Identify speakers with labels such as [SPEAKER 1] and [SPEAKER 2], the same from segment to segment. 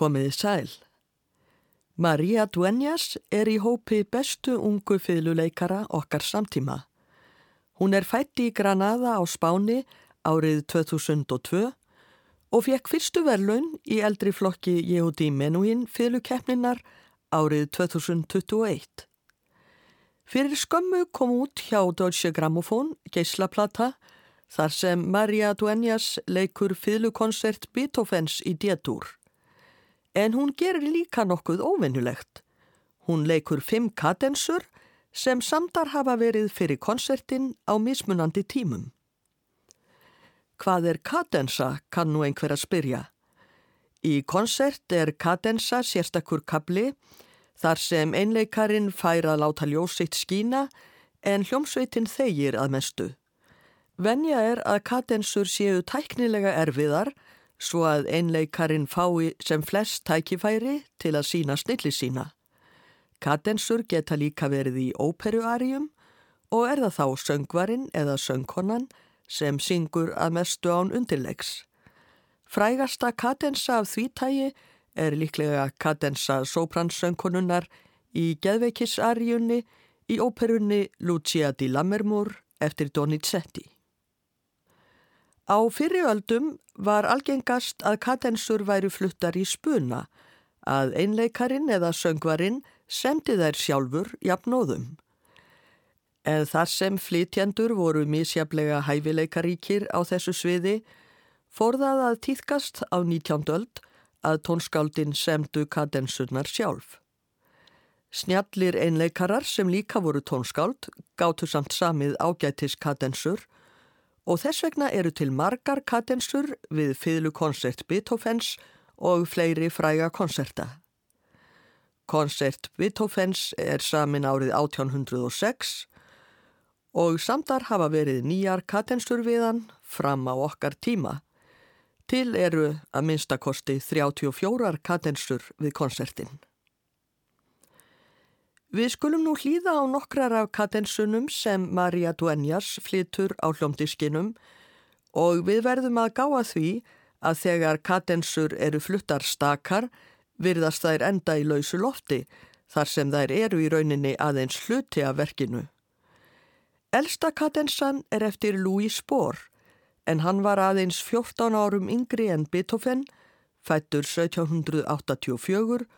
[SPEAKER 1] Komiði sæl. Maria Dueñas er í hópi bestu ungu fiðluleikara okkar samtíma. Hún er fætt í Granada á Spáni árið 2002 og fekk fyrstu verlaun í eldri flokki Jehudi Menuhin fiðlukeppninar árið 2021. Fyrir skömmu kom út hjá Deutsche Grammophon geislaplata þar sem Maria Dueñas leikur fiðlukonsert Beethovens í D-dúr. En hún gerir líka nokkuð óvinnulegt. Hún leikur fimm kadensur sem samdar hafa verið fyrir konsertin á mismunandi tímum. Hvað er kadensa, kann nú einhver að spyrja. Í konsert er kadensa sérstakur kabli þar sem einleikarin fær að láta ljósitt skína en hljómsveitin þegir að mestu. Venja er að kadensur séu tæknilega erfiðar svo að einleikarin fái sem flest tækifæri til að sína snilli sína. Kadensur geta líka verið í óperuarjum og er það þá söngvarin eða söngkonan sem syngur að mestu án undirlegs. Frægasta kadensa af því tægi er líklega kadensa sopransöngkonunnar í geðveikisarjunni í óperunni Lucia di Lammermoor eftir Donizetti. Á fyriröldum var algengast að kadensur væri fluttar í spuna, að einleikarin eða söngvarin semdi þær sjálfur jafnóðum. En þar sem flytjendur voru misjaflega hæfileikaríkir á þessu sviði, forðað að týðkast á 19. öld að tónskáldin semdu kadensunar sjálf. Snjallir einleikarar sem líka voru tónskáld gáttu samt samið ágætis kadensur og þess vegna eru til margar kadensur við fiðlukonsert Beethovens og fleiri fræga konserta. Konsert Beethovens er samin árið 1806 og samdar hafa verið nýjar kadensur við hann fram á okkar tíma. Til eru að minnstakosti 34 kadensur við konsertin. Við skulum nú hlýða á nokkrar af kadensunum sem Maria Dueñas flytur á hljómdiskinum og við verðum að gáa því að þegar kadensur eru fluttar stakar virðast þær enda í lausu lofti þar sem þær eru í rauninni aðeins hluti af verkinu. Elsta kadensan er eftir Louis Spohr en hann var aðeins 14 árum yngri en Beethoven, fættur 1784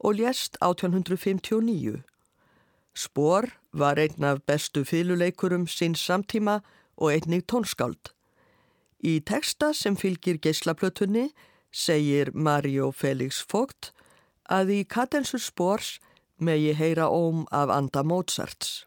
[SPEAKER 1] og lést 1859. Spór var einn af bestu fyluleikurum síns samtíma og einnig tónskáld. Í teksta sem fylgir geyslaplötunni segir Mario Felix Vogt að í Kadensur Spórs megi heyra óm af anda Mozarts.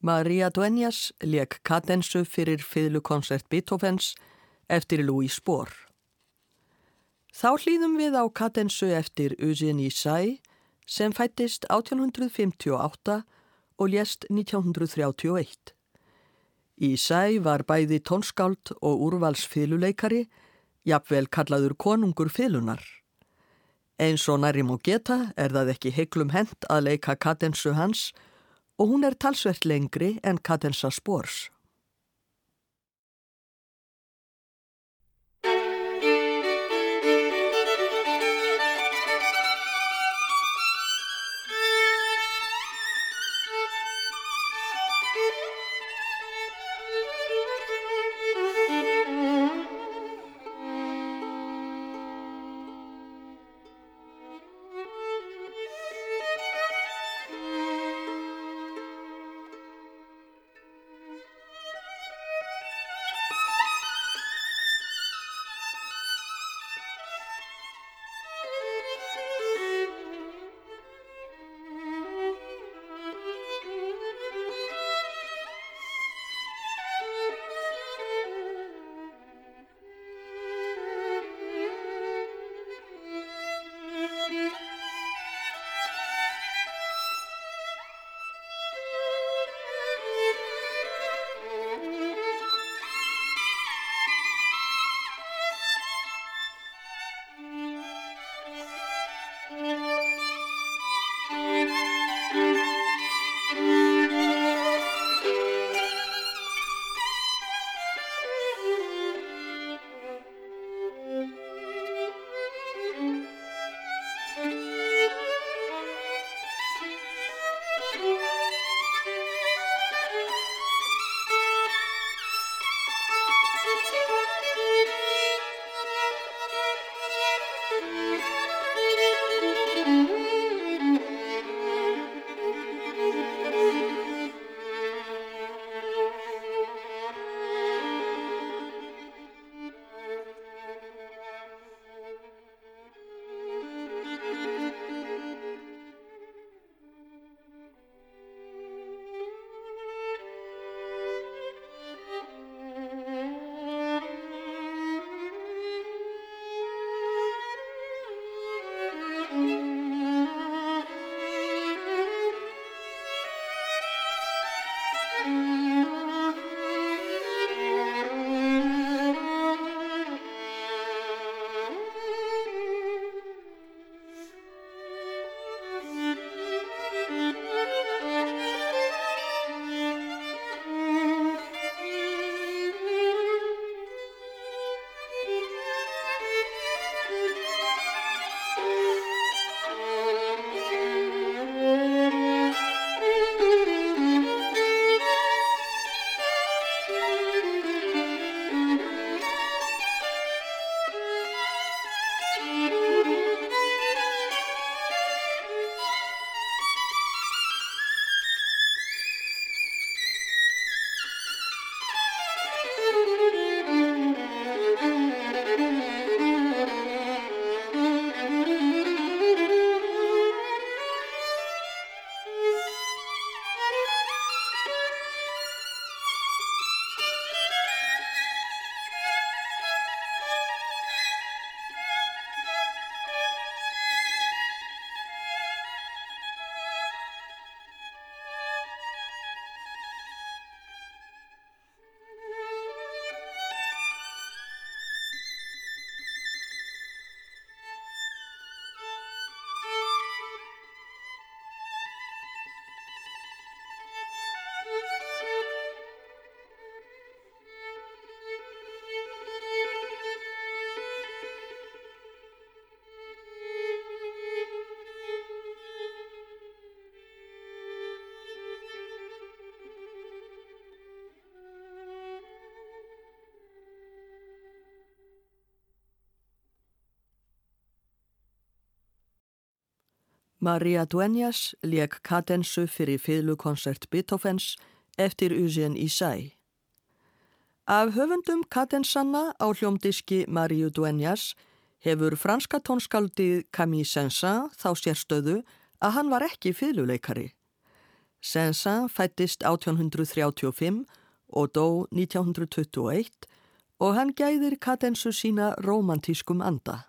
[SPEAKER 1] Maria Dueñas leik kadensu fyrir fiðlukonsert Beethovens eftir Louis Spohr. Þá hlýðum við á kadensu eftir Eugenie Say sem fættist 1858 og lést 1931. Í Say var bæði tónskáld og úrvalsfiðluleikari, jafnvel kallaður konungur fiðlunar. Eins og nærim og geta er það ekki heiklum hent að leika kadensu hans og hún er talsvert lengri en kadensa spórs. Maria Dueñas leik kadensu fyrir fylgukonsert Beethovens eftir Eugène Isai. Af höfundum kadensanna á hljómdiski Maria Dueñas hefur franska tónskaldið Camille Saint-Saëns þá sérstöðu að hann var ekki fylguleikari. Saint-Saëns fættist 1835 og dó 1921 og hann gæðir kadensu sína romantískum anda.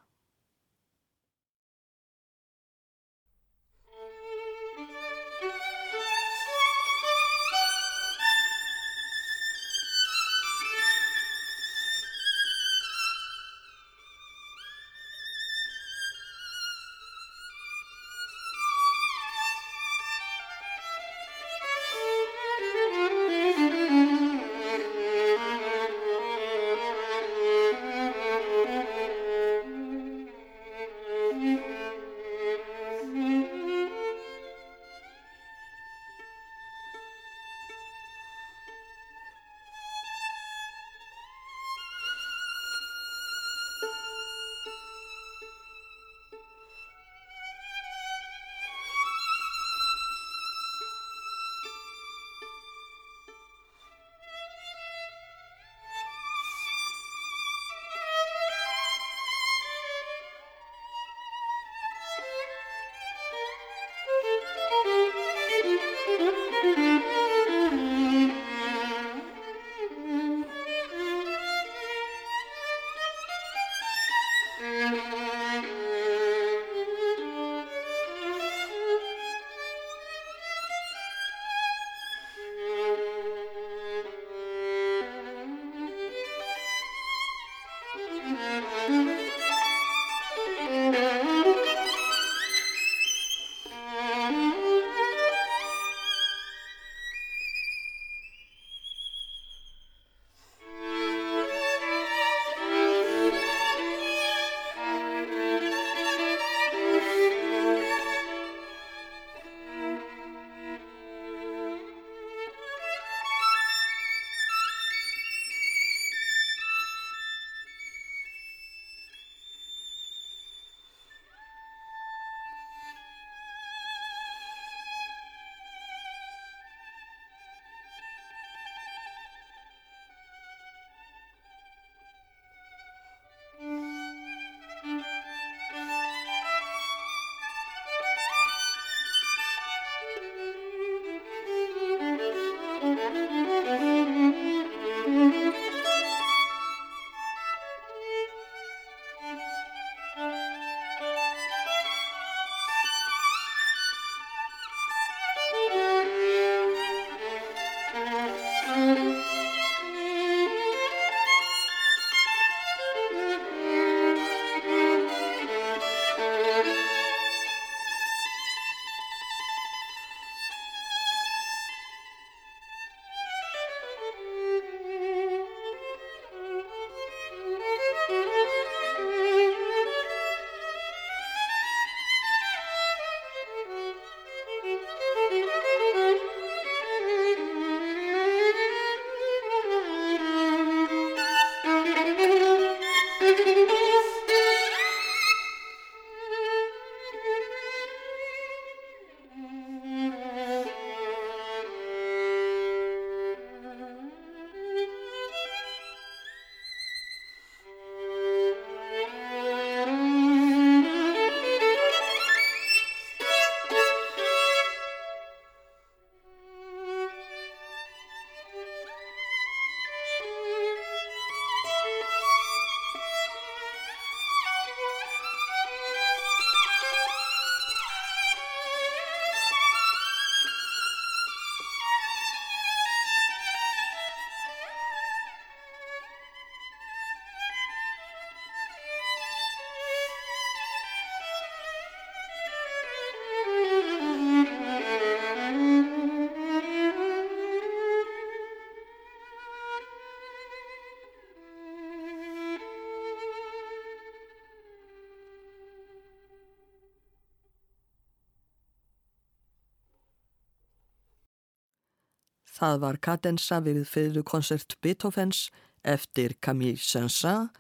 [SPEAKER 1] Það var kadensa við fyrrukonsert Beethovens eftir Camille Saint-Saëns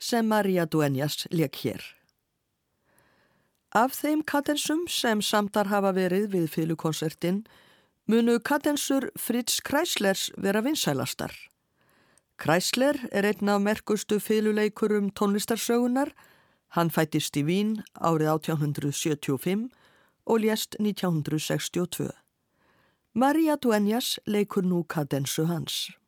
[SPEAKER 1] sem Maria Dueñas leik hér. Af þeim kadensum sem samtar hafa verið við fyrrukonsertin munu kadensur Fritz Kreislers vera vinsælastar. Kreisler er einn af merkustu fyrruleikurum tónlistarsögunar. Hann fættist í Vín árið 1875 og lést 1962. Maria Dueñas leikur nú kadensu hans.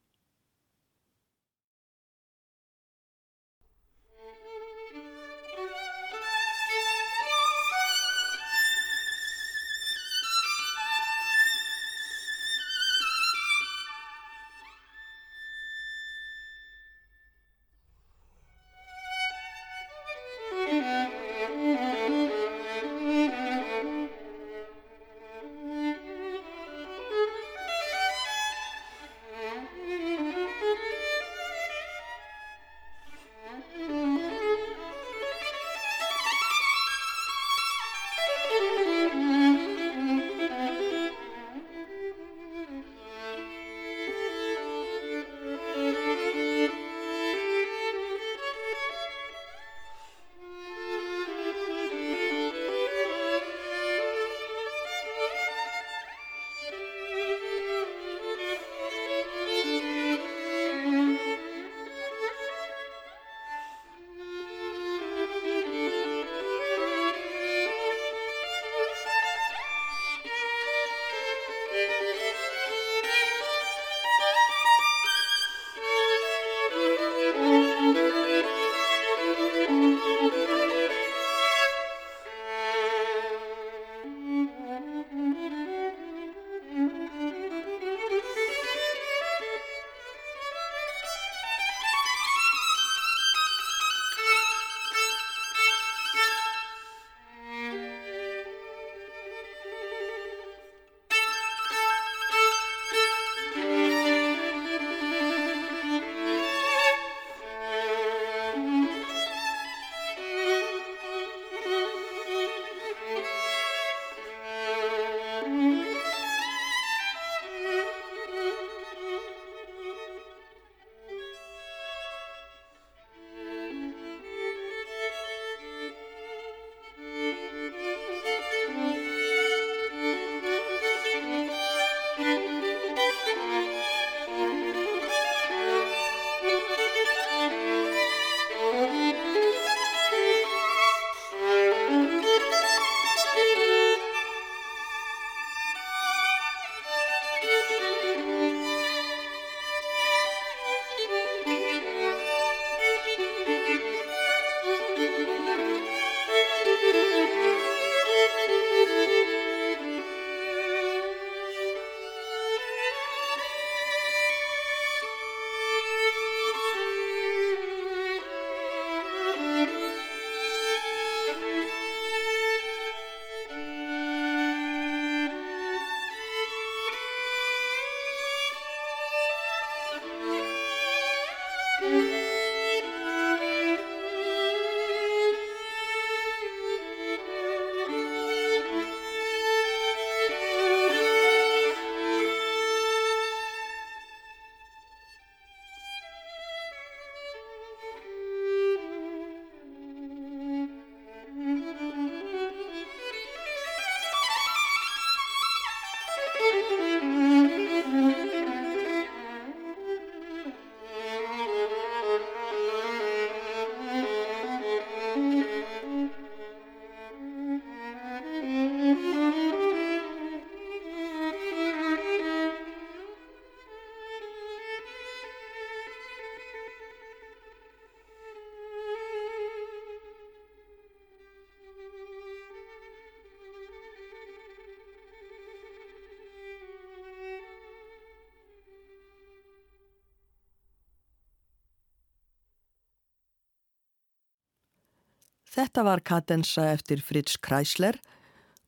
[SPEAKER 1] Þetta var kadensa eftir Fritz Kreisler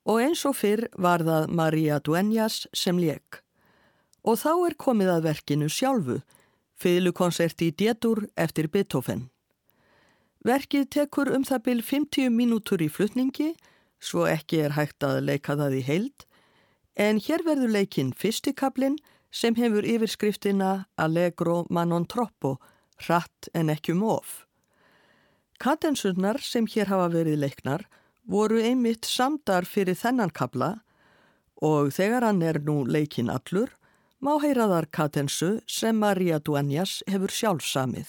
[SPEAKER 1] og eins og fyrr var það Maria Dueñas sem leik. Og þá er komið að verkinu sjálfu, fylgukonsert í Détur eftir Beethoven. Verkið tekur um það byl 50 mínútur í flutningi, svo ekki er hægt að leika það í heild, en hér verður leikinn fyrstikablinn sem hefur yfirskriftina Allegro Manon Troppo, hratt en ekki um of. Kadensurnar sem hér hafa verið leiknar voru einmitt samdar fyrir þennan kabla og þegar hann er nú leikin allur má heyraðar kadensu sem Maria Dueñas hefur sjálf samið.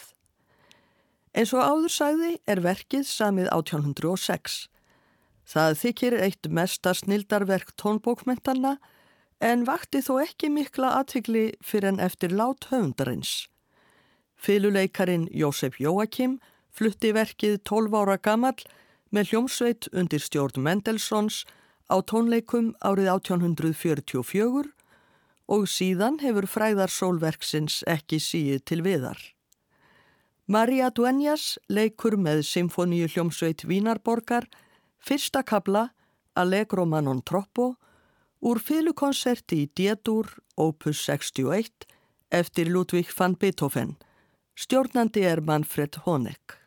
[SPEAKER 1] Eins og áður sagði er verkið samið 1806. Það þykir eitt mesta snildarverk tónbókmentanna en vakti þó ekki mikla aðtykli fyrir en eftir lát höfundarins. Fyluleikarin Jósef Jóakim flutti verkið 12 ára gammal með hljómsveit undir stjórn Mendelsons á tónleikum árið 1844 og síðan hefur fræðarsólverksins ekki síið til viðar. Maria Dueñas leikur með symfoníu hljómsveit Vínarborgar fyrsta kabla Allegro Manon Troppo úr fylukonserti í D-dur opus 61 eftir Ludvig van Beethoven. Stjórnandi er Manfred Honeck.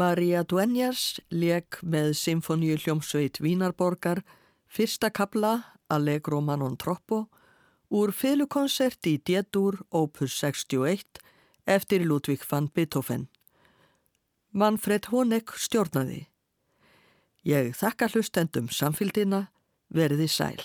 [SPEAKER 1] Maria Dueñas leik með Symfoníu hljómsveit Vínarborgar fyrsta kabla Allegro Manon Troppo úr fylgukonsert í D-dur opus 61 eftir Ludvík van Beethoven. Manfred Honeck stjórnaði. Ég þakka hlustendum samfélgina, verði sæl.